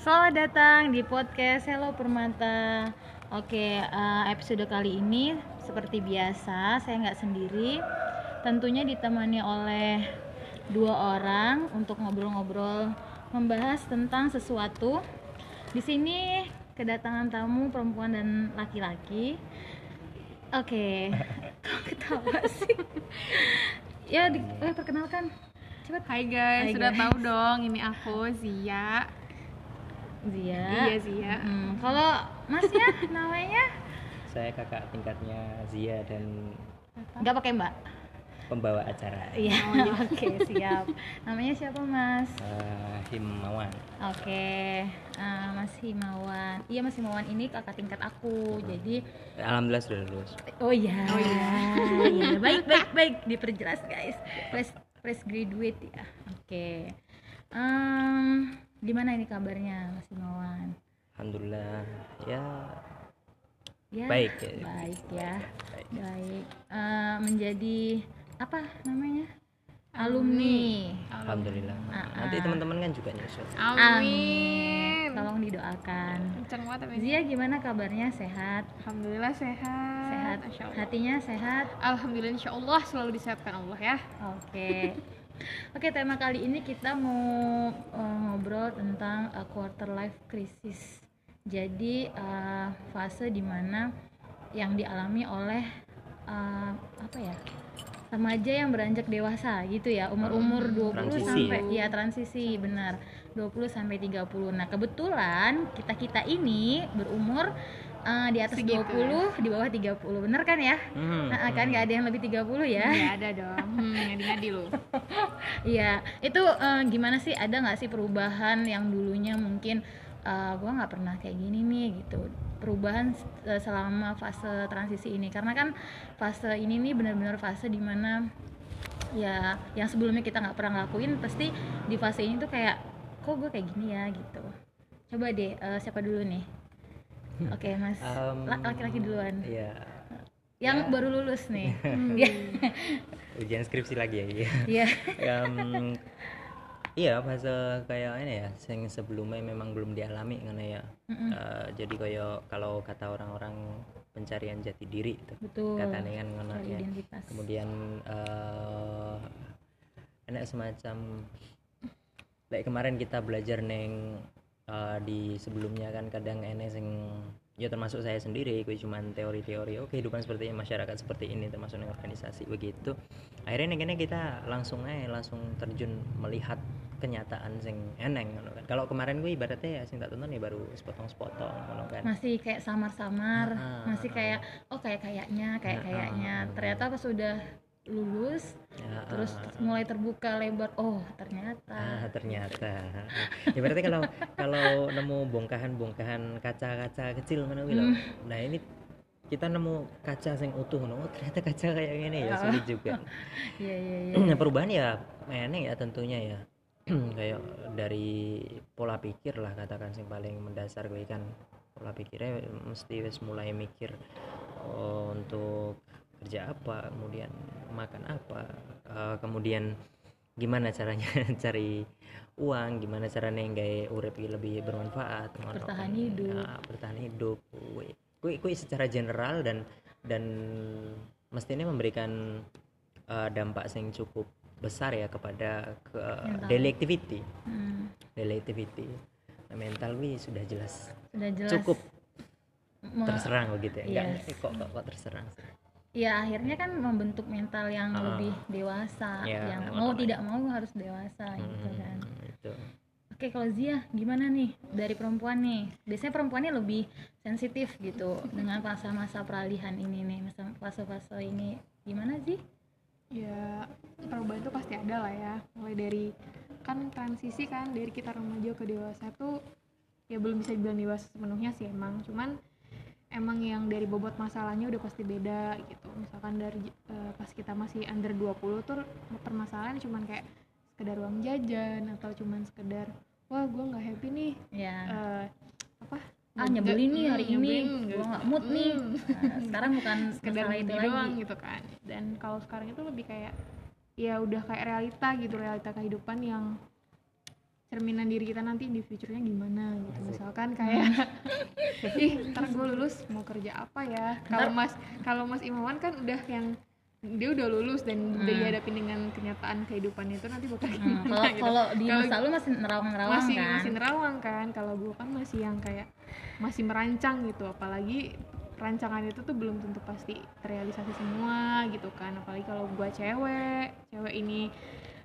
Selamat datang di podcast Hello Permata. Oke, eh, episode kali ini seperti biasa saya nggak sendiri. Tentunya ditemani oleh dua orang untuk ngobrol-ngobrol membahas tentang sesuatu. Di sini kedatangan tamu perempuan dan laki-laki. Oke, kok ketawa sih? ya, di, eh, perkenalkan. Cepat. Hai guys, Hai, sudah guys. tahu dong ini aku Zia. Zia. Iya Zia. Hmm, kalau masnya namanya Saya kakak tingkatnya Zia dan nggak pakai mbak? pembawa acara Iya, oke siap. Namanya siapa mas? eh, Himawan. Oke, eh, Mas Himawan. Iya Mas Himawan ini kakak tingkat aku. Jadi, Alhamdulillah sudah lulus. oh iya, Oh iya. Iya, baik baik baik diperjelas guys. Fresh fresh graduate ya. Oke. Em, gimana ini kabarnya Mas Himawan? Alhamdulillah ya Ya, Baik, ya. Baik ya. baik. Baik. Eh, menjadi apa namanya? Alumni. Alhamdulillah. Ah, Nanti ah. teman-teman kan juga nyusul. Amin. Tolong didoakan. Zia gimana kabarnya? Sehat? Alhamdulillah sehat. Sehat. Hatinya sehat? Alhamdulillah Insya Allah selalu disehatkan Allah ya. Oke. Oke, tema kali ini kita mau eh, ngobrol tentang eh, quarter life crisis. Jadi eh, fase di mana yang dialami oleh eh, apa ya? remaja yang beranjak dewasa gitu ya umur-umur 20 Transisi sampai ya transisi benar 20 sampai 30 nah kebetulan kita-kita ini berumur eh, di atas Segitu 20 di bawah 30 bener kan ya Hmm, Nah, kan hmm. nggak ada yang lebih 30 ya Nggak ada dong. Hmm, ngadi-ngadi lu. Iya, itu eh, gimana sih? Ada nggak sih perubahan yang dulunya mungkin eh, gua nggak pernah kayak gini nih gitu. Perubahan eh, selama fase transisi ini, karena kan fase ini nih benar-benar fase di mana ya yang sebelumnya kita nggak pernah ngelakuin, pasti di fase ini tuh kayak kok gue kayak gini ya gitu. Coba deh, eh, siapa dulu nih? Oke, Mas. Um, La- Laki-laki duluan. Iya. Yang ya. baru lulus nih. Iya. Ujian skripsi lagi ya. Iya. Iya. Em, iya fase kayak ini ya yang sebelumnya memang belum dialami karena ya Mm-mm. Eh, jadi kayak kalau kata orang-orang pencarian jati diri itu Betul. katanya kan ngono ya identitas. kemudian eh enak semacam kayak kemarin kita belajar neng eh, di sebelumnya kan kadang enek sing ya termasuk saya sendiri gue cuman teori-teori oh kehidupan seperti ini masyarakat seperti ini termasuk neng organisasi begitu. Akhirnya ini kita langsung aja langsung terjun melihat kenyataan sing eneng kan. Kalau kemarin gue ibaratnya ya sing tak tonton ya baru sepotong-sepotong kan. Masih kayak samar-samar Ah, masih ah, kayak oh kayak kayaknya kayak Ah, kayaknya. ah, ternyata pas sudah lulus Ya, terus ah. mulai terbuka lebar oh ternyata Ah, ternyata. Ya berarti kalau kalau nemu bongkahan-bongkahan kaca-kaca kecil lho. Hmm. Nah, ini kita nemu kaca sing utuh. Oh, ternyata kaca kayak gini ya sulit juga. iya iya iya Nah, perubahan ya eneng ya tentunya ya. kayak dari pola pikir lah katakan sing paling mendasar gue kan pola pikirnya mesti wis mulai mikir oh, untuk kerja apa kemudian makan apa eh, kemudian gimana caranya cari uang gimana caranya gaya urip lebih bermanfaat Bertahan hidup. Ya, bertahan hidup. Kuwi kuwi secara general dan dan mestinya memberikan eh, dampak yang cukup besar ya kepada ke Mental. daily activity. Hmm, daily activity. Nah, mental wi sudah jelas. Sudah jelas. Cukup terserang begitu ya. Enggak Yes. eh, kok, kok kok terserang ya akhirnya kan membentuk mental yang Ah. lebih dewasa Ya, yang mau tidak mau harus dewasa gitu kan Hmm, itu Oke kalau Zia gimana nih dari perempuan nih biasanya perempuannya lebih sensitif gitu dengan masa-masa peralihan ini nih masa fase-fase ini gimana sih? Ya perubahan itu pasti ada lah ya. Mulai dari kan transisi kan dari kita remaja ke dewasa tuh ya belum bisa dibilang dewasa sepenuhnya sih emang. Cuman emang yang dari bobot masalahnya udah pasti beda gitu. Misalkan dari eh, pas kita masih under 20 tuh permasalahan cuman kayak sekedar uang jajan atau cuman sekedar wah gue nggak happy nih. Ya eh, apa? Ah nyebelin nih Hmm, hari ini. nyebelin, gua nggak mood nih. Hmm. Nah, sekarang bukan sekedar itu lagi. doang gitu kan. Dan kalau sekarang itu lebih kayak ya udah kayak realita gitu realita kehidupan yang cerminan diri kita nanti di future-nya gimana gitu. Misalkan kayak ih ntar gue lulus mau kerja apa ya? Kalau mas kalau mas Imawan kan udah yang dia udah lulus dan udah dihadapin dengan kenyataan kehidupan itu nanti bakal Hmm, kalau gitu. kalau di masa lu masih nerawang-nerawang masih kan? masih nerawang kan. Kalau gue kan masih yang kayak masih merancang gitu. Apalagi rancangan itu tuh belum tentu pasti terrealisasi semua gitu kan. Apalagi kalau gue cewek cewek ini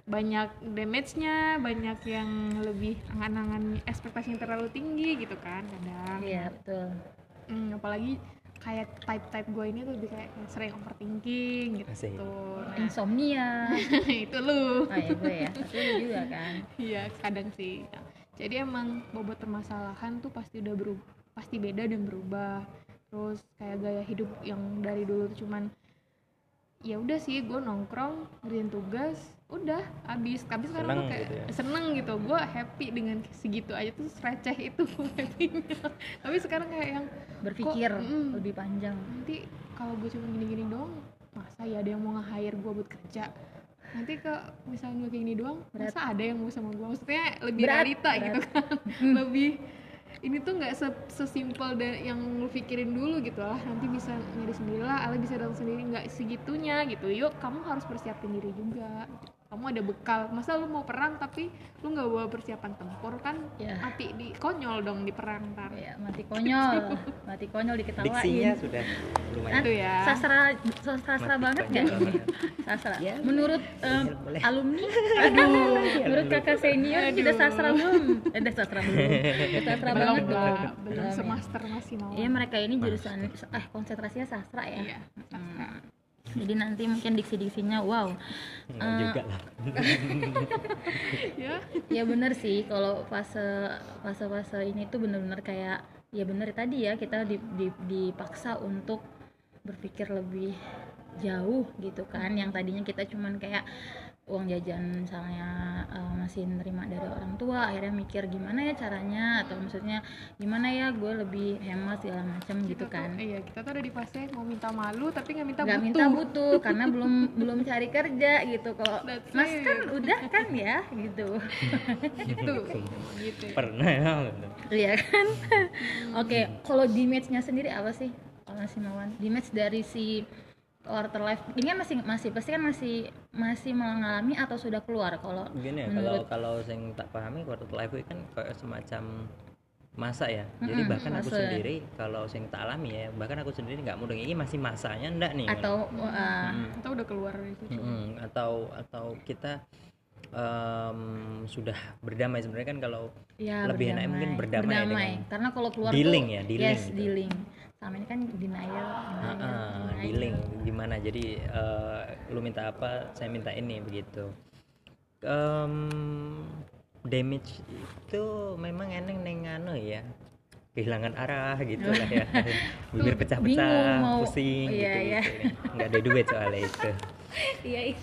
banyak damage-nya banyak yang lebih angan-angan ekspektasi yang terlalu tinggi gitu kan kadang. Iya betul. Hmm, apalagi kayak type-type gue ini tuh lebih kayak sering overthinking gitu. Asik. nah, insomnia. Itu lu. Oh ya gue ya. Tapi lu juga kan. Iya, kadang sih. Nah, jadi emang bobot permasalahan tuh pasti udah berubah, pasti beda dan berubah. Terus kayak gaya hidup yang dari dulu tuh cuman ya udah sih gue nongkrong ngerjain tugas udah habis tapi sekarang Seneng kayak gitu ya. seneng gitu. Gue happy dengan segitu aja. Tuh receh itu happynya. Tapi sekarang kayak yang berpikir Kok, mm. lebih panjang. Nanti kalau gue cuma gini-gini doang masa ya ada yang mau nge-hire gue buat kerja? Nanti ke misalnya gue kayak gini doang Berat. masa ada yang mau sama gue maksudnya lebih Berat, realita berat. gitu kan. Lebih ini tuh nggak se sesimpel dan yang lu pikirin dulu gitu lah. Nanti bisa nyari sendiri lah ala bisa datang sendiri. Nggak segitunya gitu. Yuk kamu harus persiapin diri juga kamu ada bekal masa lu mau perang tapi lu nggak bawa persiapan tempur kan Ya. mati di konyol dong di perang ntar ya mati konyol mati konyol diketawain diksinya sudah lumayan Itu ya. sastra sastra Mati banget banget. sastra Ya, menurut boleh, boleh. alumni aduh menurut Aduh. kakak senior kita Aduh. sastra belum eh udah sastra belum sastra belum banget dong belum Belum ya. semaster masih mau Iya mereka ini jurusan eh konsentrasinya sastra ya. Iya, sastra. Hmm. Jadi nanti mungkin diksi-diksinya wow. Eh, juga lah. Ya. Ya bener sih kalau fase fase-fase ini tuh bener-bener kayak ya bener tadi ya kita di- di- dipaksa untuk berpikir lebih jauh gitu kan. Yang tadinya kita cuman kayak uang jajan misalnya eh, masih nerima dari orang tua akhirnya mikir gimana ya caranya atau maksudnya gimana ya gue lebih hemat segala macam gitu tuh- kan. iya kita tuh ada di fase mau minta malu tapi nggak minta nggak butuh minta butuh. karena belum belum cari kerja gitu. Kalau mas it. kan udah kan ya gitu. Gitu gitu. Pernah ya iya kan? Oke kalau di matchnya sendiri apa sih kalau si Mawan match dari si quarter life. Ini kan masih masih pasti kan masih masih mengalami atau sudah keluar kalau begini ya kalau menurut kalau yang tak pahami quarter life itu kan kayak semacam masa ya. Jadi Mm-mm, bahkan aku sendiri kalau yang tak alami ya bahkan aku sendiri nggak mudeng. Ini masih masanya enggak nih atau uh, Mm. kita udah keluar dari situ Mm-mm. atau atau kita em, sudah berdamai. Sebenarnya kan kalau ya Lebih enaknya mungkin berdamai dengan- karena kalau keluar dealing tuh, ya, dealing yes gitu. dealing sama ini kan denial, denial, denial. dealing gimana? Jadi eh, lu minta apa saya minta ini begitu. Em, damage itu memang eneng neng anu ya. Kehilangan arah gitu lah ya. Bibir pecah-pecah mau- pusing iya, gitu, iya. gitu nggak ada duit soalnya itu. Iya iya.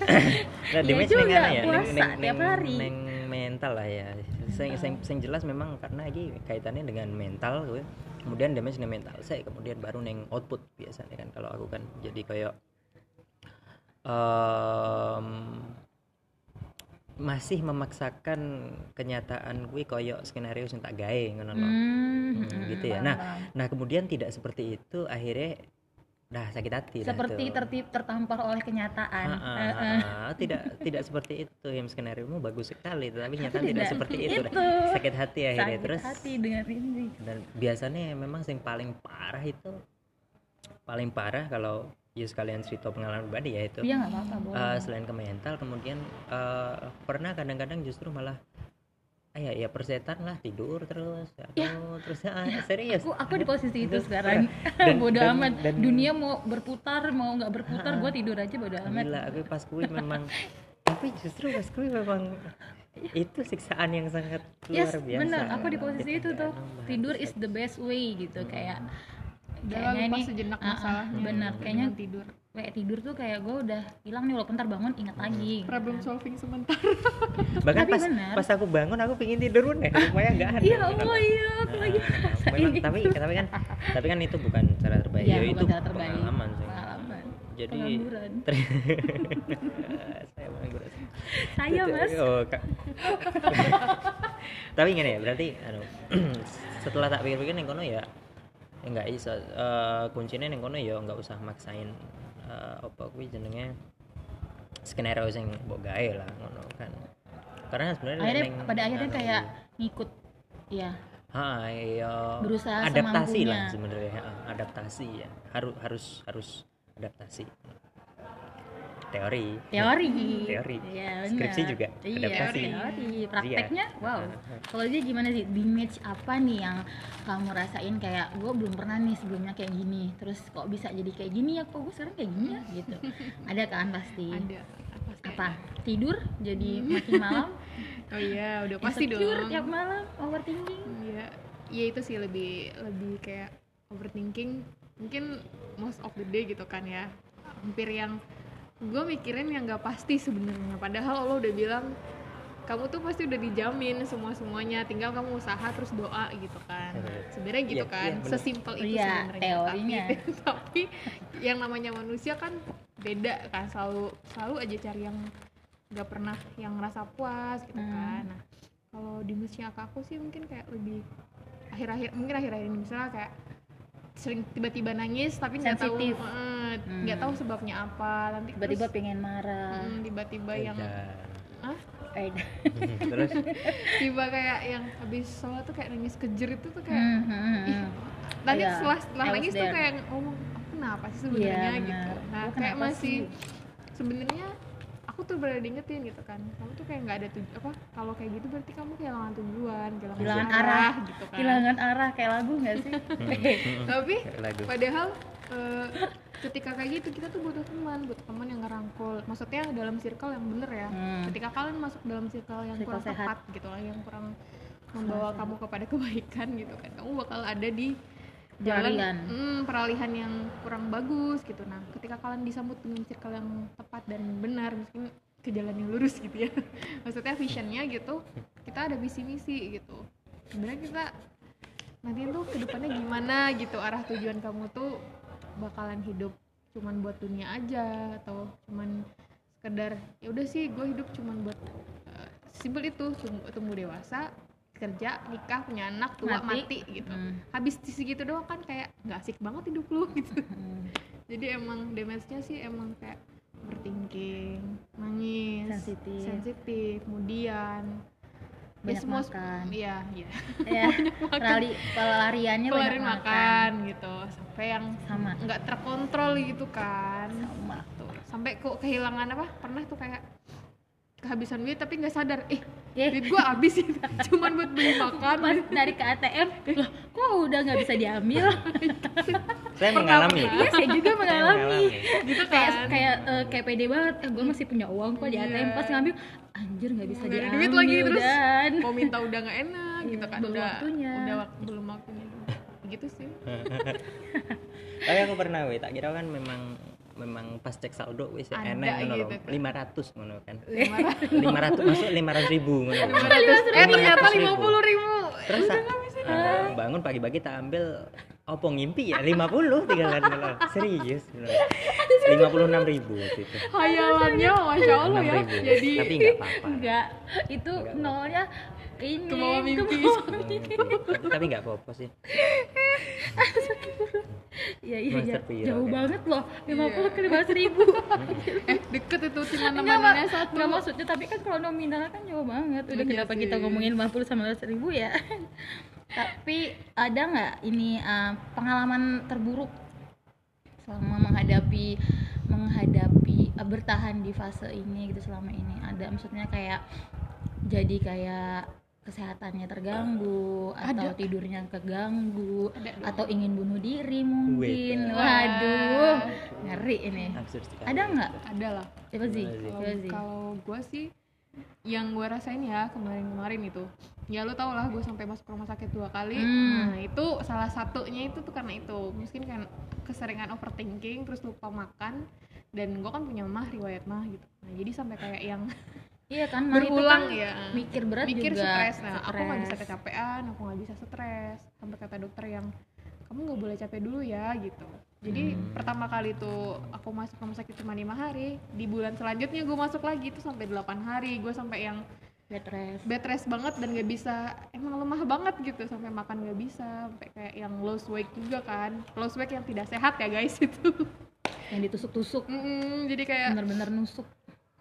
Nah, Iya damage juga, neng ya? neng, puasa neng, tiap neng- hari. neng mental lah ya. Sing, sing, sing jelas memang karena ini kaitannya dengan mental gue kemudian damage neng mental saya kemudian baru neng output biasanya kan kalau aku kan jadi kayak em, masih memaksakan kenyataan gue koyok skenario sing tak gawe ngono. Hmm, Hmm, gitu ya. Nah. Nah, kemudian tidak seperti itu akhirnya dah sakit hati seperti tertib tertampar oleh kenyataan. Ah, eh. ah. tidak tidak seperti itu. Yang skenario mu bagus sekali tetapi nyata Tapi tidak tidak seperti itu, itu. sakit hati akhirnya sakit terus hati dengan ini. dan biasanya memang yang paling parah itu paling parah kalau ya sekalian cerita pengalaman pribadi ya itu. Iya apa-apa Eh, selain ke mental kemudian eh, pernah kadang-kadang justru malah ah, ya ya persetan lah tidur terus. Aduh terus ah, serius. aku aku di posisi itu Terus, sekarang. Dan- bodoh dan- amat. dan- dunia mau berputar mau nggak berputar gue tidur aja bodoh amat. Gila aku pas kui memang tapi justru pas kui memang itu siksaan yang sangat yes luar biasa. benar. Aku di posisi itu tuh tidur is the best way gitu. Kayak udah kayaknya lupa ini sejenak ah, ah, masalahnya benar. Kayaknya tidur. kayak tidur tuh kayak gue udah hilang nih walaupun ntar bangun ingat lagi gitu problem kan. solving sebentar. Bahkan Tapi pas pas aku bangun aku pingin tidur pun ya supaya nggak ada iya Allah iya aku lagi Nah, ngerasain memang tapi tapi kan tapi kan itu bukan cara terbaik. Iya, Ya, bukan itu cara terbaik. pengalaman sih. Pengalaman. Jadi Pengangguran. ter- saya pengangguran. Saya mas. oh, tapi gini ya berarti anu, setelah tak pikir-pikir ning kono ya ya nggak iso. Eh, kuncinya ning kono ya nggak usah maksain eh, apa kuwi jenenge? Skenario sing mbok gawe lah ngono kan. Karena sebenarnya Akhirnya ning- pada akhirnya anu, kayak ngikut. Ya. ha iya. Berusaha adaptasi lah sebenarnya adaptasi ya. Harus harus harus adaptasi teori Teori. Teori. Iya, benar. Skripsi juga Iya, adaptasi. teori. Prakteknya, Iya. wow. Heeh. Kalau dia gimana sih? Di match apa nih yang kamu rasain kayak gue belum pernah nih sebelumnya kayak gini. Terus kok bisa jadi kayak gini ya? Kok gue sekarang kayak gini ya? Gitu. Ada kan pasti. ada pasti Apa? ada. Tidur jadi makin malam. oh iya udah pasti Insecure dong tiap malam. Overthinking. Iya, ya itu sih lebih lebih kayak overthinking. Mungkin most of the day gitu kan ya. Hampir yang gue mikirin yang nggak pasti sebenarnya. Padahal Allah udah bilang kamu tuh pasti udah dijamin semua semuanya. Tinggal kamu usaha terus doa gitu kan. Betul. Sebenarnya gitu Iya, kan. iya, bener. Sesimpel itu Iya, sebenarnya. teorinya. Tapi, tapi yang namanya manusia kan beda kan. Selalu selalu aja cari yang nggak pernah yang ngerasa puas gitu Hmm. kan. Nah, kalau di musiknya aku sih mungkin kayak lebih akhir-akhir mungkin akhir-akhir ini misalnya kayak sering tiba-tiba nangis tapi nggak tahu eh, nggak Hmm. tahu sebabnya apa nanti Tiba-tiba terus, pengen marah. mm, tiba-tiba yang Edan. ah Eh, terus tiba kayak yang habis sholat tuh kayak nangis kejer itu tuh kayak hmm, hmm, hmm, ih, hmm. nanti Iya, setelah setelah nangis tuh kayak ngomong aku kenapa sih sebenarnya Iya, gitu nah kayak masih sih? sebenarnya aku tuh berada diingetin gitu kan. Kamu tuh kayak nggak ada tujuan apa kalau kayak gitu berarti kamu kehilangan tujuan kehilangan, Kehilangan arah. gitu kan. Kehilangan arah kayak lagu nggak sih? tapi Kayak lagu. padahal eh, ketika kayak gitu kita tuh butuh teman butuh teman yang ngerangkul. Maksudnya dalam circle yang bener ya. Hmm. ketika kalian masuk dalam circle yang Circle kurang sehat. tepat gitu lah yang kurang membawa kamu kepada kebaikan gitu kan kamu bakal ada di jalan Peralihan. hmm, peralihan yang kurang bagus gitu. Nah ketika kalian disambut dengan circle yang tepat dan benar mungkin ke jalan yang lurus gitu ya. Maksudnya visionnya gitu kita ada visi misi gitu. Sebenarnya kita nanti tuh ke depannya gimana gitu arah tujuan kamu tuh bakalan hidup cuman buat dunia aja atau cuman sekedar ya udah sih gue hidup cuman buat eh, simpel itu tum- tumbuh dewasa kerja nikah punya anak tua Mati. mati, gitu. Hmm. habis di segitu doang kan kayak nggak asik banget hidup lu gitu. Hmm. jadi emang damage-nya sih emang kayak overthinking nangis Sensitif. sensitif kemudian ya Banyak semua makan. iya iya. Ya pelari pelariannya banyak makan, makan gitu. Sampai yang sama. nggak terkontrol gitu kan. Sama. Tuh. Sampai kok kehilangan apa? Pernah tuh kayak kehabisan duit tapi nggak sadar eh Eh. duit gua habis itu cuman buat beli makan. pas dari ke ATM loh kok udah nggak bisa diambil? Saya mengalami iya saya juga Saya mengalami. gitu kayak kan. kayak eh, kayak pede banget eh gue masih punya uang kok di Iya. ATM pas ngambil anjir nggak bisa Nggak ada diambil duit lagi, terus dan mau minta udah nggak enak gitu kan. belum udah waktunya. udah wak- belum waktunya. Gitu sih. Tapi aku pernah weh tak kira kan memang memang pas cek saldo wis Ada enak ngono gitu kan. 500 ngono kan. Lima 500 masuk 500 ribu ngono eh ternyata 500.000. lima puluh ribu. Terus ah, bangun pagi-pagi tak ambil opo ngimpi ya 50 tinggalan ngono serius lima puluh enam ribu waktu itu hayalannya masya allah ya. 6.000. jadi tapi nggak apa-apa. Enggak itu nolnya ini Ke bawah mimpi. Hmm, tapi nggak apa-apa sih Iya iya Piro, jauh kan? banget loh. 50 ke 500 ribu eh deket itu cuma Mak. satu. Enggak maksudnya tapi kan kalau nominal kan jauh banget. Udah Iya kenapa kita sih. ngomongin 50 sama 100 ribu ya? Tapi ada nggak ini uh, pengalaman terburuk selama menghadapi menghadapi uh, bertahan di fase ini gitu selama ini? Ada maksudnya kayak jadi kayak kesehatannya terganggu atau Ada. tidurnya keganggu Ada atau ingin bunuh diri mungkin. Waduh ngeri ini. Ada nggak? Ada lah. Siapa sih? Kalau sih? kalau gue sih yang gue rasain ya kemarin-kemarin itu. Ya lu tau lah gue sampai masuk rumah sakit dua kali. Hmm. nah itu salah satunya itu tuh karena itu. Mungkin kan keseringan overthinking terus lupa makan dan gue kan punya mah riwayat mah gitu. Nah jadi sampai kayak yang Iya kan, itu berulang kan ya mikir berat mikir juga. stres. Nah aku nggak bisa kecapean aku nggak bisa stres. Sampai kata dokter yang kamu nggak boleh capek dulu ya gitu. Jadi Hmm. pertama kali tuh aku masuk rumah sakit cuma lima hari di bulan selanjutnya gue masuk lagi itu sampai 8 hari. Gue sampai yang bed rest. bed rest banget dan gak bisa emang lemah banget gitu sampai makan gak bisa sampai kayak yang lost weight juga kan. Lost weight yang tidak sehat ya guys itu. Yang ditusuk-tusuk. Mm-mm, jadi kayak bener-bener nusuk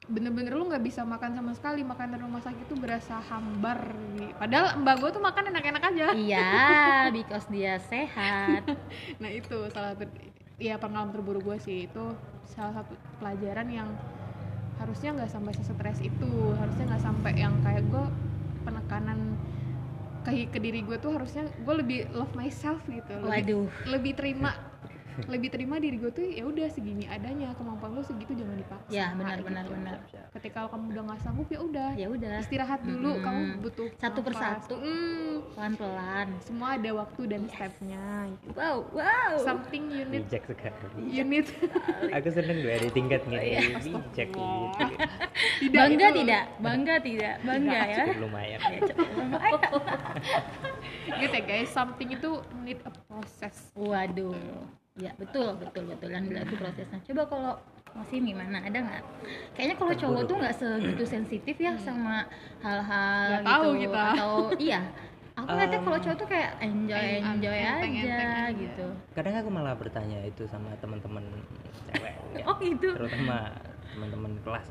bener-bener lu nggak bisa makan sama sekali. Makanan rumah sakit itu berasa hambar gitu. padahal mbak gue tuh makan enak-enak aja. Iya because dia sehat. Nah itu salah satu ya pengalaman terburuk gue sih. Itu salah satu pelajaran yang harusnya nggak sampai sesetres itu. Harusnya nggak sampai yang kayak gue penekanan ke, ke diri gue tuh harusnya gue lebih love myself gitu. Lebih, waduh. lebih terima lebih terima diri gue tuh ya udah segini adanya. Kemampuan lo segitu jangan dipaksa. Ya benar gitu. benar. Benar ketika kamu udah nggak sanggup ya udah. Ya udah. Istirahat dulu Mm-mm. kamu butuh Satu nafas. persatu. Mm, pelan-pelan. Semua ada waktu dan stepnya. Gitu. wow wow. Something you need. Bijak sekali you need. Aku seneng gue di tingkat Oh, iya. bijak gitu. Tidak, bangga itu- tidak? Bangga tidak? Bangga ya? cukup lumayan. Ya, cukup lumayan. gitu ya guys. Something itu need a process. Waduh ya betul betul betul. Dan itu prosesnya. Coba kalau masih gimana? Ada nggak? Kayaknya kalau cowok tuh nggak segitu sensitif ya sama hal-hal Nggak tahu gitu kita. atau iya. Aku ngeliatnya kalau cowok tuh kayak enjoy enjoy enteng- aja enteng gitu. Kadang aku malah bertanya itu sama teman-teman cewek. Oh gitu. Terutama teman-teman kelas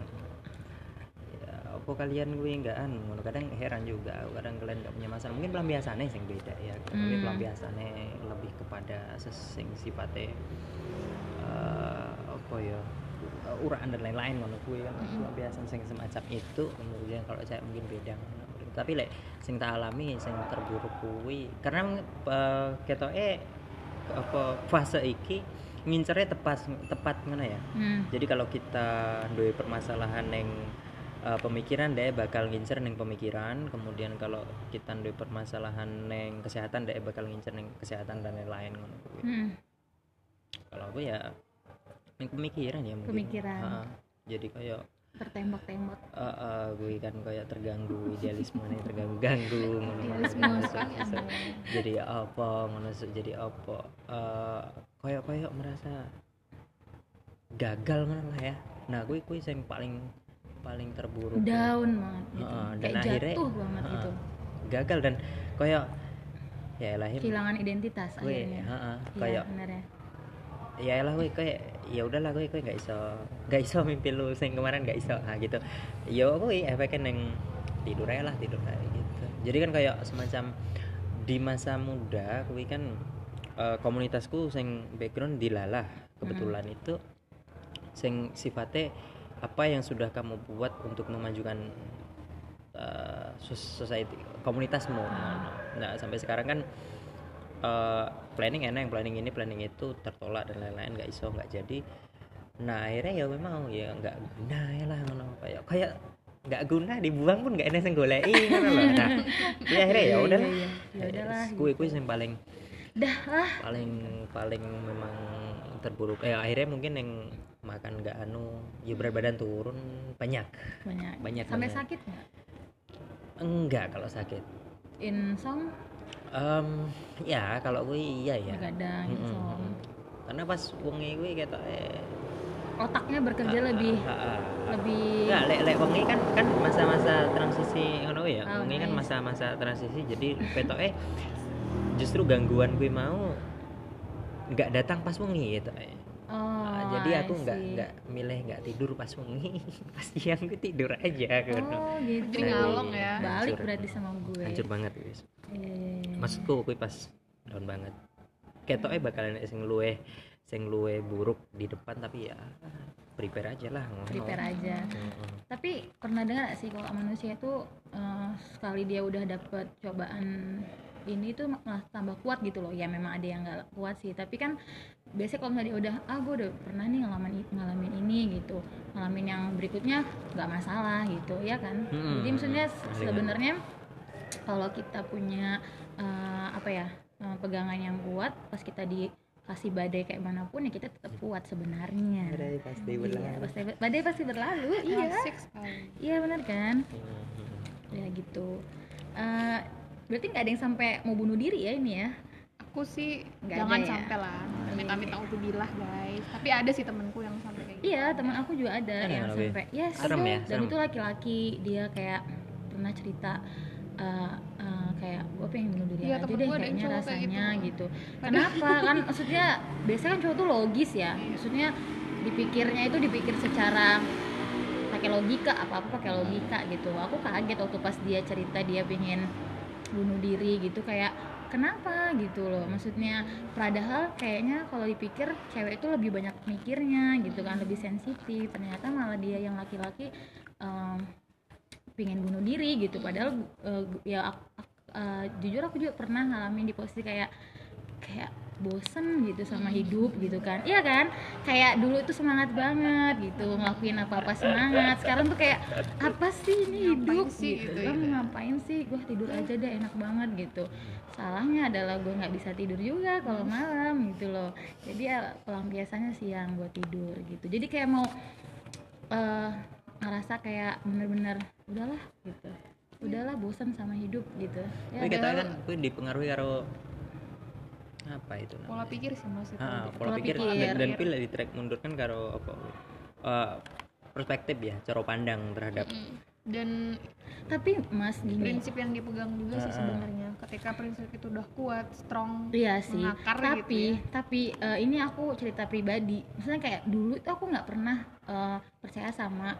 apa kalian gue nggak anu ngono. kadang heran juga kadang kalian nggak punya masalah mungkin pelampiasannya yang beda ya mungkin Hmm. pelampiasannya lebih kepada sesing sifatnya eh, apa ya uh, uraan dan lain-lain ngono kuwi kan pelampiasan sing semacam itu kemudian kalau saya mungkin beda ngono. tapi lek sing tak alami sing terburuk kuwi karena uh, ketoke apa fase iki ngincernya tepat tepat mana ya hmm. jadi kalau kita duwe permasalahan neng uh, pemikiran dia bakal ngincer neng pemikiran. Kemudian kalau kita duwe permasalahan neng kesehatan dia bakal ngincer neng kesehatan dan lain-lain ngono. Hmm. kalau aku ya neng pemikiran ya mungkin. Pemikiran. Ha, jadi kayak tertembak-tembak uh, uh, gue kan kayak terganggu idealisme nih terganggu ganggu ngono Idealisme. Jadi apa ngono jadi apa? Eh, kayak kayak merasa gagal mana lah ya. Nah gue gue yang paling paling terburuk down banget gitu. Heeh, dan kayak akhirnya- jatuh banget heeh, gitu. gagal dan kayak ya lah kehilangan identitas gue akhirnya. heeh, iya kayak benar ya. Ya lah gue kayak ya udahlah gue gue nggak iso nggak iso mimpi lu sing kemarin nggak iso nah gitu. Ya gue efeknya neng tidur aja lah tidur aja gitu. Jadi kan kayak semacam di masa muda gue kan eh, komunitasku sing background dilalah kebetulan itu sing sifatnya apa yang sudah kamu buat untuk memajukan sos- society komunitasmu? Nah sampai sekarang kan eh, planning enak planning ini planning itu tertolak dan lain-lain nggak iso nggak jadi. Nah akhirnya ya memang ya nggak guna ya lah ngono. Kayak kayak nggak guna dibuang pun nggak enak yang loh. Nah ya akhirnya ya udah iya, iya. Ya udahlah, kue kue yang paling dah lah paling paling memang terburuk. Eh akhirnya mungkin yang makan nggak anu ya berat badan turun banyak banyak Banyak sampai banget. sakit nggak enggak kalau sakit insong Em, ya kalau gue iya ya begadang Mm-mm. insong karena pas wengi gue kata eh otaknya bekerja lebih lebih Enggak, lek lek wengi kan kan masa-masa transisi ngono ya. Oh, wengi kan masa-masa transisi jadi petoke justru gangguan gue mau nggak datang pas wengi gitu. eh. Oh Ah, jadi I aku nggak nggak milih nggak tidur pas wengi. pas siang gue tidur aja gitu. oh gitu Jadi ngalong ya. balik Hancur. berarti sama gue Hancur banget guys. Iya. Maksudku gue pas down banget. Ketoknya bakalan sing luwe sing luwe buruk di depan tapi ya prepare aja lah ngono. prepare aja Mm-mm. tapi pernah dengar gak sih kalau manusia itu eh, sekali dia udah dapet cobaan ini tuh malah tambah kuat gitu loh ya memang ada yang nggak kuat sih tapi kan biasanya kalau misalnya dia udah ah gue udah pernah nih ngalamin ngalamin ini gitu. Ngalamin yang berikutnya nggak masalah gitu. Ya kan? Hmm, jadi maksudnya ahli sebenarnya kalau kita punya eh, apa ya eh, pegangan yang kuat pas kita dikasih badai kayak mana pun ya kita tetap kuat sebenarnya. Badai pasti Iya, berlalu. pasti badai pasti berlalu iya. Iya benar kan? Mhm. ya gitu. Eh, berarti nggak ada yang sampai mau bunuh diri ya ini ya aku sih Nggak jangan ada ya? sampai lah amit-amit naudzubillah guys tapi ada sih temenku yang sampai kayak gitu Iya, teman aku juga ada Ada yang sampai yes. serem ya, Dan serem. itu laki-laki, dia kayak pernah cerita eh, eh, kayak gue pengen bunuh diri Iya, aja temen deh kayaknya cowok kayak rasanya gitu. gitu. Kenapa? kan maksudnya biasanya kan cowok tuh logis ya. Maksudnya dipikirnya itu dipikir secara pakai logika apa-apa pakai logika gitu. Aku kaget waktu pas dia cerita dia pengen bunuh diri gitu kayak kenapa gitu loh? Maksudnya padahal kayaknya kalau dipikir cewek itu lebih banyak mikirnya gitu kan lebih sensitif. Ternyata malah dia yang laki-laki em, pingin bunuh diri gitu. Padahal eh, ya ak- ak- eh, jujur aku juga pernah ngalamin di posisi kayak kayak bosen gitu sama hidup gitu kan. Iya kan? Kayak dulu itu semangat banget gitu ngelakuin apa apa semangat. Sekarang tuh kayak apa sih ini Ngapain hidup? sih gitu, gitu. Lo ya? ngapain sih? Gue tidur aja deh enak banget gitu. Salahnya adalah gue nggak bisa tidur juga kalau malam gitu loh. Jadi ya pelampiasannya siang gue tidur gitu. Jadi kayak mau eh, ngerasa kayak bener-bener udahlah gitu. Udahlah bosan sama hidup gitu. Ya Tapi kita padahal- kan gue dipengaruhi karo apa itu namanya? pola pikir sih mas itu Ah, Pola pola pikir, pikir. dan, dan pil di track mundur kan karo apa eh, perspektif ya cara pandang terhadap Mm. dan tapi mas gini prinsip yang dipegang juga sih Ah. sebenarnya ketika prinsip itu udah kuat strong Iya sih, mengakar tapi gitu ya. tapi eh, ini aku cerita pribadi. Maksudnya kayak dulu itu aku nggak pernah eh, percaya sama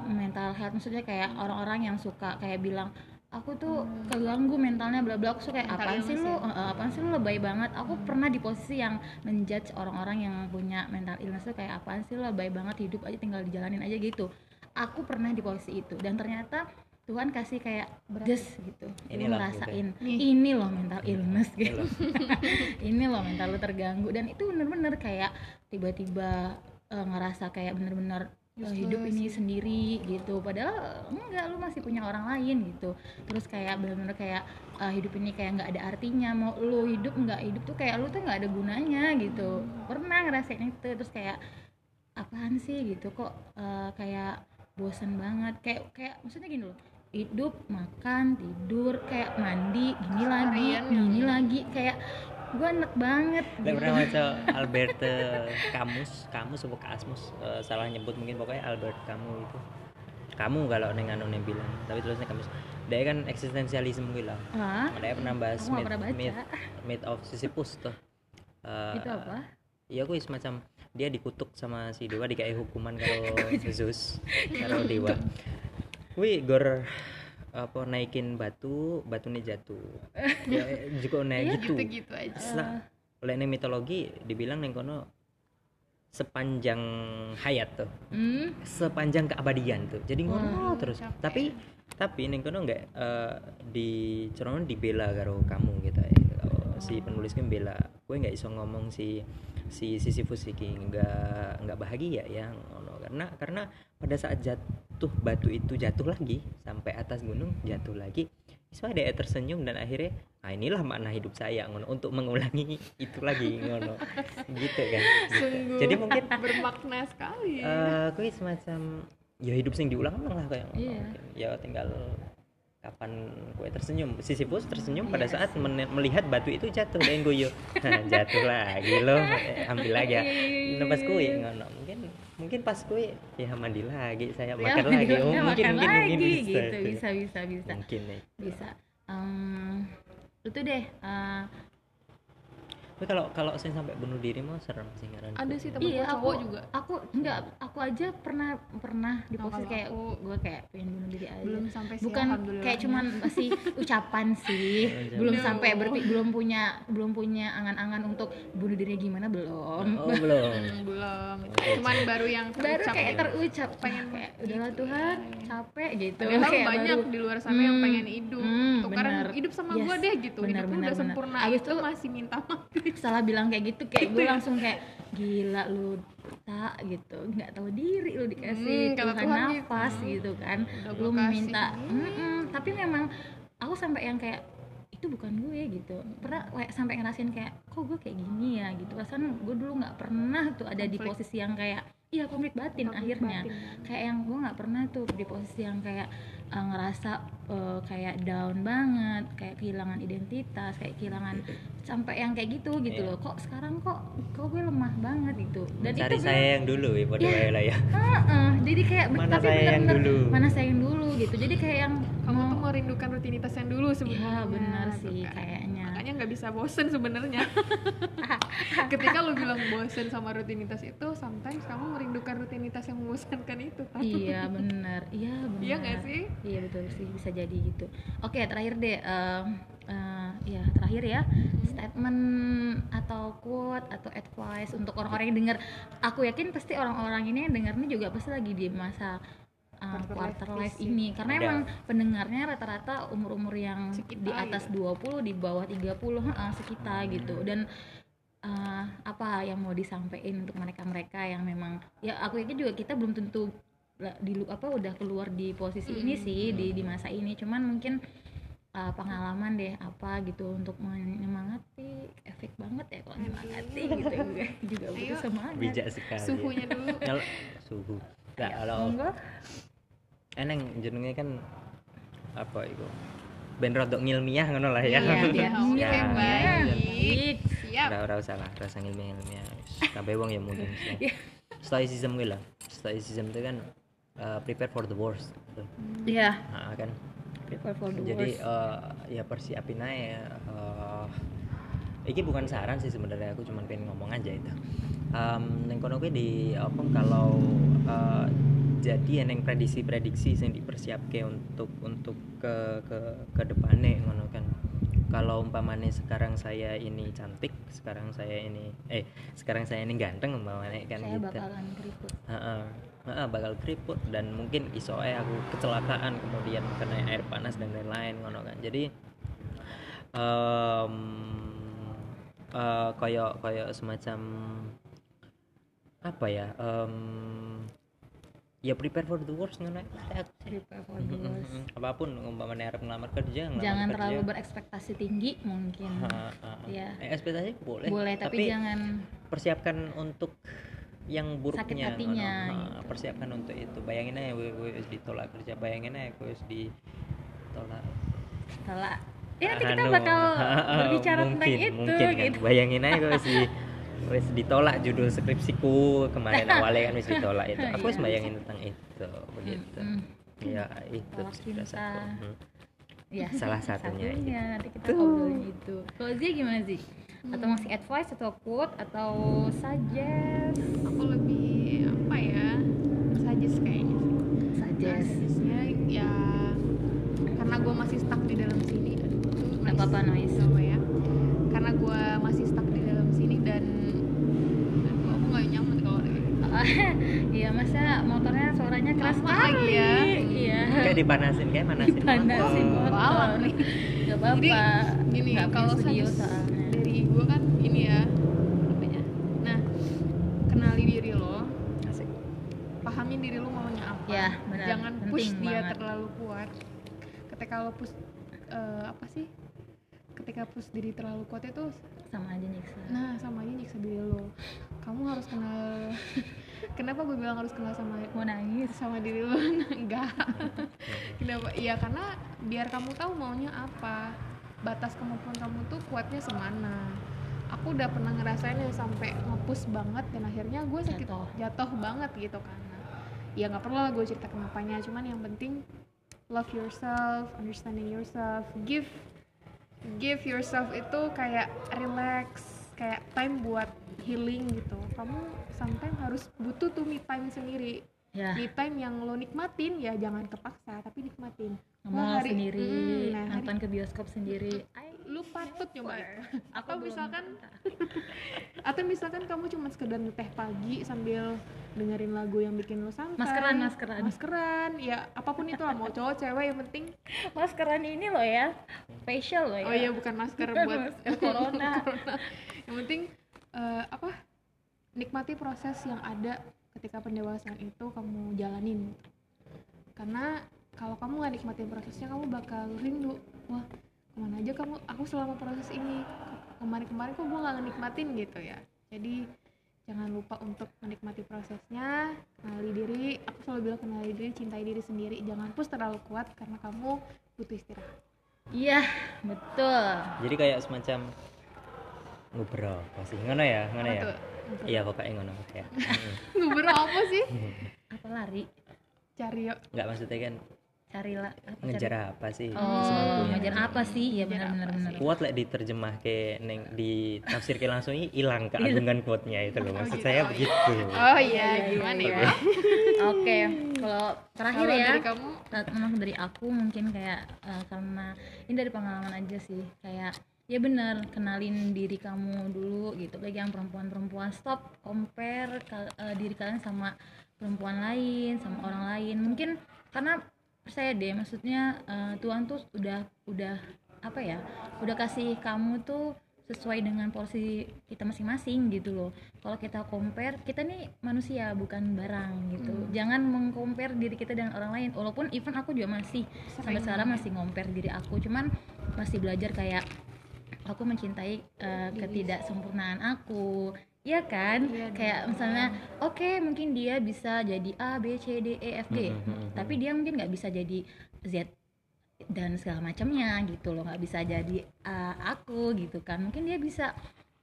mental health. Maksudnya kayak orang-orang yang suka kayak bilang aku tuh keganggu mentalnya bla bla. Aku suka kayak apaan sih lu? ya? Eh, apaan sih lu lebay banget? Aku pernah di posisi yang menjudge orang-orang yang punya mental illness tuh kayak apaan sih lu lebay banget hidup aja tinggal dijalanin aja gitu. Aku pernah di posisi itu dan ternyata Tuhan kasih kayak gas gitu, lu Inilah, ngerasain Nih. ini loh mental illness gitu ini loh mental lu terganggu dan itu bener-bener kayak tiba-tiba eh, ngerasa kayak bener-bener Useless hidup ini gitu. sendiri gitu. Padahal enggak lu masih punya orang lain gitu. Terus kayak bener-bener kayak eh, hidup ini kayak nggak ada artinya. Mau lu hidup nggak hidup tuh kayak lu tuh nggak ada gunanya gitu. Pernah ngerasain itu terus kayak apaan sih? gitu. Kok eh, kayak bosan banget. Kayak kayak maksudnya gini loh. Hidup makan tidur kayak mandi gini lagi gini lagi. Kayak gue enak banget gitu. pernah baca Albert eh, Camus, Camus apa Kasmus eh, salah nyebut mungkin pokoknya Albert Camus itu. Kamu kalau neng anu neng bilang, tapi tulisnya Camus. Dia kan eksistensialisme gitu lah. Dia pernah bahas myth, pernah myth, myth of Sisyphus tuh. Eh, itu apa Iya gue semacam dia dikutuk sama si dewa dikasih hukuman kalau Zeus kalau dewa. Wih gor apa naikin batu, batunya jatuh. Ya juga naik gitu. gitu-gitu aja oleh ini mitologi dibilang neng kono sepanjang hayat tuh, hmm? sepanjang keabadian tuh. Jadi ngono Wah, terus. capek. Tapi tapi neng kono nggak eh, di corongan dibela karo kamu gitu ya. Oh, Si penulisnya bela, gue nggak iso ngomong si si Sisyphus iki nggak nggak bahagia ya ngono karena karena pada saat jatuh batu itu jatuh lagi sampai atas gunung jatuh lagi. So ada yang tersenyum dan akhirnya ah inilah makna hidup saya ngono untuk mengulangi itu lagi ngono. Gitu kan. Sungguh jadi mungkin bermakna sekali. eh gue semacam ya hidup sing diulang-ulang lah kayak Iya. mungkin. ya tinggal kapan gue tersenyum. Sisyphus tersenyum pada Iya saat men- melihat batu itu jatuh dan gue nah, jatuh lagi loh Eh, ambil lagi ya. Nah, pas gue ngono. Mungkin mungkin pas gue ya mandi lagi saya Ya, makan lagi. oh, ya, mungkin makan mungkin lagi mungkin bisa gitu. itu. bisa bisa bisa. Mungkin nih bisa. Em, itu deh eh, tapi kalau kalau saya sampai bunuh diri mau serem sih ngaran ada sih temen iya cowok aku juga. aku enggak aku aja pernah pernah di posisi kayak aku. gue kayak pengen bunuh diri aja. Belum sampai sih bukan alhamdulillah. kayak cuman masih ucapan sih. Belum No. sampai berpi belum punya belum punya angan-angan untuk bunuh diri gimana belum. Oh belum. Hmm, belum. Cuman baru yang baru terucap kayak gitu. terucap Pengen kayak udahlah gitu. Tuhan capek gitu. Padahal Kayak banyak baru- di luar sana yang Hmm, pengen hidup. hmm, tukaran bener. hidup sama Yes, gua deh gitu. Bener, hidup bener, udah bener. sempurna Abis itu- masih minta mati salah bilang kayak gitu kayak gue Gitu ya? langsung kayak gila lu tak gitu. Nggak tahu diri lu dikasih Hmm, Tuhan Tuhan nafas gitu. gitu kan. Udah lu minta Hmm. Tapi memang aku sampai yang kayak itu bukan gue gitu. Pernah kayak sampai ngerasain kayak kok gue kayak gini ya? gitu. Perasaan gue dulu nggak pernah tuh ada di posisi yang kayak iya konflik batin Konflik akhirnya batin. kayak yang gue nggak pernah tuh di posisi yang kayak uh, ngerasa uh, kayak down banget kayak kehilangan identitas kayak kehilangan sampai yang kayak gitu gitu Iya. loh kok sekarang kok kok gue lemah banget gitu dan cari itu saya yang dulu ya pada Iya. lah ya Heeh, jadi kayak Mana tapi saya yang dulu? mana saya yang dulu gitu jadi kayak yang kamu mau- tuh merindukan rutinitas yang dulu sebenarnya Iya benar tuh sih kan. Kayaknya nggak bisa bosen sebenarnya. Ketika lu bilang bosen sama rutinitas itu sometimes kamu merindukan rutinitas yang membosankan itu kan? Iya benar. Iya benar. Iya nggak sih? iya betul sih. Bisa jadi gitu. Oke terakhir deh em, eh, ya terakhir ya. Statement atau quote atau advice untuk orang-orang yang dengar aku yakin pasti orang-orang ini yang dengar ini juga pasti lagi di masa uh, Quarter life ini. Karena Ada. emang pendengarnya rata-rata umur-umur yang Sekitar di atas gitu. 20 di bawah 30 heeh, sekitar gitu. Dan uh, apa yang mau disampaikan untuk mereka-mereka yang memang ya aku yakin juga kita belum tentu di apa udah keluar di posisi ini sih di di masa ini. Cuman mungkin uh, pengalaman deh apa gitu untuk menyemangati. Efek banget ya kalau menyemangati gitu. Gue juga butuh Ayo. semangat. Bijak sekali. Suhunya dulu. Kalau suhu. Nggak Ayo, kalau. Eneng jenenge kan apa itu ben rodok ngilmiah ngono lah ya Iya, iya. Ya, Oke, ya, baik. Baik. siap ora ora usah lah rasa ngilmiah ngilmiah kabeh wong ya mudeng Iya. stoicism gue lah stoicism itu kan uh, prepare for the worst gitu. Iya, Nah, kan prepare for the jadi worst. uh, ya persiapin aja uh, ini bukan saran sih sebenarnya aku cuma pengen ngomong aja itu um, neng kono kuwi di apa kalau uh, jadi neng prediksi-prediksi yang dipersiapke untuk untuk ke ke ke depannya ngono kan kalau umpamanya sekarang saya ini cantik sekarang saya ini eh sekarang saya ini ganteng umpamanya kan saya gitu bakalan keriput. Heeh. Heeh, bakal keriput dan mungkin iso ae aku kecelakaan kemudian kena air panas dan lain-lain ngono kan. Jadi em eh kayak kayak semacam apa ya? em ya prepare for the worst. Aku. Prepare for the worst. mm-mm. Apa pun umpamanya arep ngelamar kerja, ngelamar Jangan kerja. terlalu berekspektasi tinggi mungkin. Heeh, heeh. Iya. Eh, ekspektasi boleh. Boleh, tapi, jangan persiapkan untuk yang buruknya Sakit hatinya. Nah, gitu. persiapkan untuk itu bayangin aja gue gue ditolak kerja bayangin aja gue wis ditolak salah. Ya nanti kita Anu, bakal berbicara mungkin, tentang itu mungkin kan. gitu. bayangin aja gue di- wis ditolak judul skripsiku kemarin awalnya kan wis ditolak itu aku wis Iya. bayangin tentang itu begitu ya itu cinta. Hmm. Ya, Salah satunya nanti kita ngobrolin itu. Kalau Zia gimana sih? Atau masih advice atau quote atau suggest? aku lebih apa ya suggest kayaknya sih Suggest. suggestnya ya karena gue masih stuck di dalam sini aduh Nggak apa-apa, noise. Nggak apa ya karena gue masih stuck di dalam sini dan aduh, aku nggak nyaman kalau kayak gitu Iya masa motornya suaranya keras sekali. ya. Iya. kayak dipanasin kayak manasin Dipanasin motor. motor. balap nih Gak apa-apa. Jadi, gini kalau studio soalnya. dari gue kan ini ya apanya nah kenali diri lo Asik. pahami diri lo maunya apa Ya, benar. jangan Penting push dia banget. terlalu kuat ketika lo push eh, apa sih ketika push diri terlalu kuat itu Sama aja nyiksa. nah sama aja nyiksa diri lo kamu harus kenal kenapa gue bilang harus kenal sama Mau nangis. sama diri lo enggak. Kenapa? Iya karena biar kamu tahu maunya apa. Batas kemampuan kamu tuh kuatnya semana. Aku udah pernah ngerasain yang sampai ngepush banget dan akhirnya gue sakit Jatuh. jatuh, banget gitu kan. Ya nggak perlu lah gue cerita kenapanya. Cuman yang penting love yourself understanding yourself. Give give yourself itu kayak relax kayak time buat healing gitu. Kamu sometimes harus butuh tuh me time sendiri. Ya, me time yang lo nikmatin ya jangan kepaksa tapi nikmatin. Wah, hari- sendiri, Mm, nah, hari- nonton ke bioskop sendiri. I lu patut nyoba atau misalkan atau misalkan kamu cuma sekedar teh pagi sambil dengerin lagu yang bikin lo santai. Maskeran, maskeran. maskeran ya apa pun itu lah mau cowok cewek yang penting maskeran ini loh ya, facial loh ya. oh iya bukan masker buat corona. yang penting eh, apa nikmati proses yang ada ketika pendewasaan itu kamu jalanin. Karena kalau kamu nggak nikmatin prosesnya kamu bakal rindu wah ke mana aja kamu aku selama proses ini kemarin-kemarin kok gue nggak nikmatin gitu ya. Jadi jangan lupa untuk menikmati prosesnya kenali diri. Aku selalu bilang kenali diri cintai diri sendiri. Jangan push terlalu kuat karena kamu butuh istirahat. Iya betul. Jadi kayak semacam ngobrol pasti. Ngono ya ngono ya? tuh? Iya pokoknya ngono ya. Ngobrol apa sih? Apa lari? Cari yuk. Nggak maksudnya kan carilah apa ngejar cari- apa sih? Oh ngejar apa sih? Ya benar benar benar. kuat lah diterjemah ke neng di tafsir ke langsung ini hilang keagungan quote-nya itu loh. Maksud gitu, saya oh iya. begitu oh iya gimana ya? Oke kalau terakhir Kalau ya dari kamu? memang dari aku mungkin kayak eh, karena ini dari pengalaman aja sih kayak ya benar kenalin diri kamu dulu gitu. Bagi yang perempuan-perempuan stop compare eh, diri kalian sama perempuan lain sama orang lain. Mungkin karena percaya deh maksudnya eh, Tuhan tuh udah udah apa ya udah kasih kamu tuh sesuai dengan porsi kita masing-masing gitu loh. Kalau kita compare kita nih manusia bukan barang gitu. Jangan mengcompare diri kita dengan orang lain. Walaupun even aku juga masih sampai sekarang masih compare diri aku. Cuman masih belajar kayak aku mencintai uh, ketidaksempurnaan aku. Iya kan? Iya kayak misalnya oke mungkin dia bisa jadi A B C D E F G. Hmm, hmm, hmm, tapi dia mungkin nggak bisa jadi Z dan segala macamnya gitu loh. Nggak bisa jadi uh, aku gitu kan. Mungkin dia bisa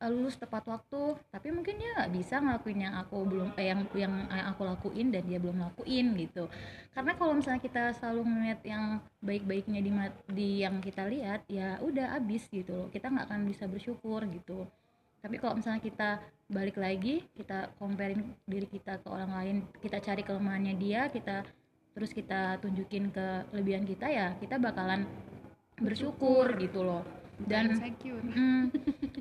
lulus tepat waktu. Tapi mungkin dia nggak bisa ngelakuin yang aku belum eh, yang yang yang aku lakuin dan dia belum lakuin gitu. Karena kalau misalnya kita selalu ngeliat yang baik-baiknya di di yang kita lihat ya udah abis gitu loh. Kita nggak akan bisa bersyukur gitu. Tapi kalau misalnya kita balik lagi kita comparing diri kita ke orang lain kita cari kelemahannya dia kita terus kita tunjukin kelebihan kita ya kita bakalan bersyukur gitu loh dan Mm,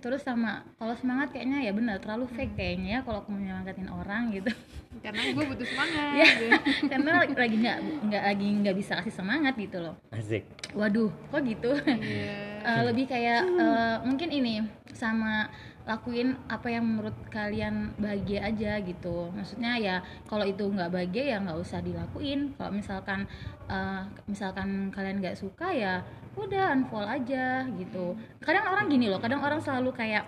terus sama kalau semangat kayaknya ya benar terlalu fake kayaknya ya kalau aku menyemangatin orang gitu. Karena gue butuh semangat. Ya karena lagi nggak nggak lagi nggak bisa kasih semangat gitu loh. Asik. Waduh kok gitu? Iya. Eh, lebih kayak eh, mungkin ini sama lakuin apa yang menurut kalian bahagia aja gitu. Maksudnya ya kalau itu nggak bahagia ya nggak usah dilakuin. Kalau misalkan eh, misalkan kalian nggak suka ya udah unfollow aja gitu. Kadang orang gini loh kadang orang selalu kayak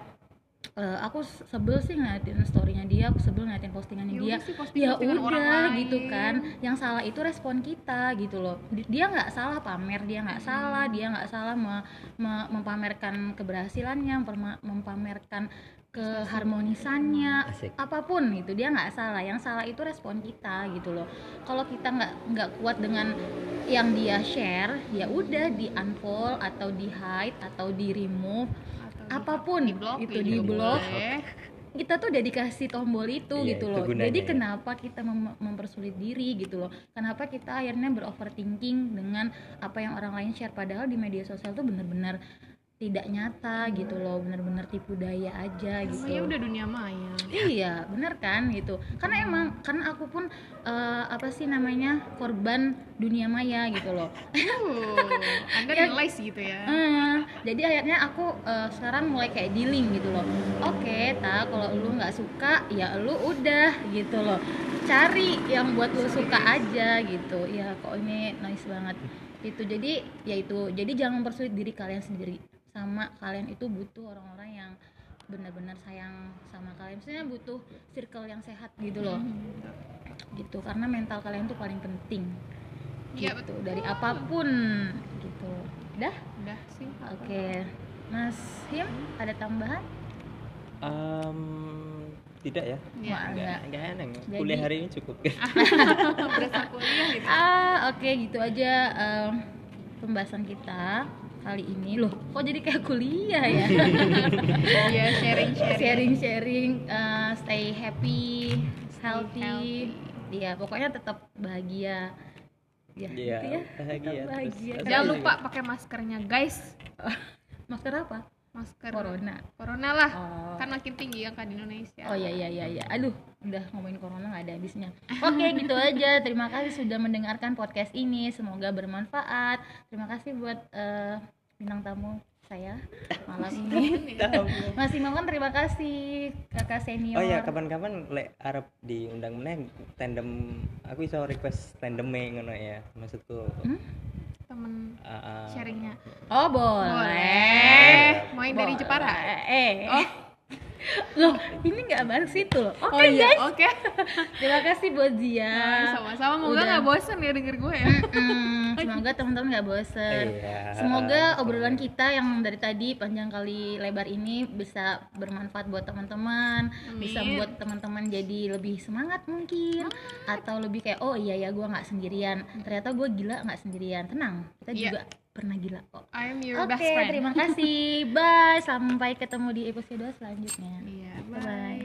eh, aku sebel sih ngeliatin storynya dia aku sebel ngeliatin postingannya Ya dia. sih, posting- ya udah lain. gitu kan. Yang salah itu respon kita gitu loh. Di- dia nggak salah pamer dia nggak salah. Dia nggak salah me- me- mempamerkan keberhasilannya mempamerkan keharmonisannya Asik. apa pun itu dia nggak salah. Yang salah itu respon kita gitu loh. Kalau kita nggak nggak kuat dengan yang dia share ya udah di unfollow atau di hide atau di remove apa pun di blok itu juga di blok boleh. kita tuh udah dikasih tombol itu Iya, gitu itu loh gunanya jadi ya. kenapa kita mem- mempersulit diri gitu loh kenapa kita akhirnya beroverthinking dengan apa yang orang lain share padahal di media sosial tuh bener-bener tidak nyata gitu loh bener-bener tipu daya aja gitu. udah dunia maya? Iya bener kan gitu. Karena emang karena aku pun eh, apa sih namanya korban dunia maya gitu loh. Uh, anda Ya. realize gitu ya? Eh, jadi akhirnya aku eh, sekarang mulai kayak dealing gitu loh. Oke ta kalau lu nggak suka ya lu udah gitu loh. Cari yang buat lu suka aja gitu. Ya kok ini nice banget. Itu jadi ya itu. Jadi jangan mempersulit diri kalian sendiri sama kalian itu butuh orang-orang yang benar-benar sayang sama kalian. Maksudnya butuh circle yang sehat gitu loh. Gitu karena mental kalian tuh paling penting. Iya, gitu betul. dari apa pun gitu. Dah udah sih Oke, Mas Him ada tambahan? Em, tidak ya. Wah, enggak enggak. enggak eneng Jadi- kuliah hari ini cukup. Berasa kuliah gitu. Ah, oke gitu aja em, pembahasan kita kali ini loh. Kok jadi kayak kuliah ya? ya sharing sharing Sharing-sharing, eh, stay happy, healthy. healthy. Iya, pokoknya tetap bahagia. Ya, Iya, gitu ya. bahagia, bahagia. terus- jangan lupa pakai maskernya guys Masker apa? Masker Corona. corona lah Oh. kan makin tinggi angka di Indonesia Oh iya iya iya iya. Aduh, udah ngomongin corona nggak ada habisnya. Oke, gitu aja. Terima kasih sudah mendengarkan podcast ini. Semoga bermanfaat. Terima kasih buat eh, bintang tamu saya malam ini. Mas Imawan terima kasih kakak senior. oh ya kapan-kapan lek Arab diundang meneh tandem aku iso request tandeme ngono ya maksudku Hmm? Temen ah. sharingnya. Oh boleh. boleh. Mau yang dari. Jepara? Eh. Oh. loh ini nggak bahas situ loh. Oke oh iya. guys. Oke. Terima kasih buat Zia. Nah, sama-sama. Moga nggak bosen ya denger gue ya. Mm, semoga teman-teman nggak bosen Iya. semoga obrolan kita yang dari tadi panjang kali lebar ini bisa bermanfaat buat teman-teman bisa buat teman-teman jadi lebih semangat mungkin atau lebih kayak oh iya ya gue nggak sendirian ternyata gue gila nggak sendirian tenang kita Iya. juga pernah gila kok I am your Oke, best friend terima kasih. Bye. Sampai ketemu di episode selanjutnya. iya Bye-bye. bye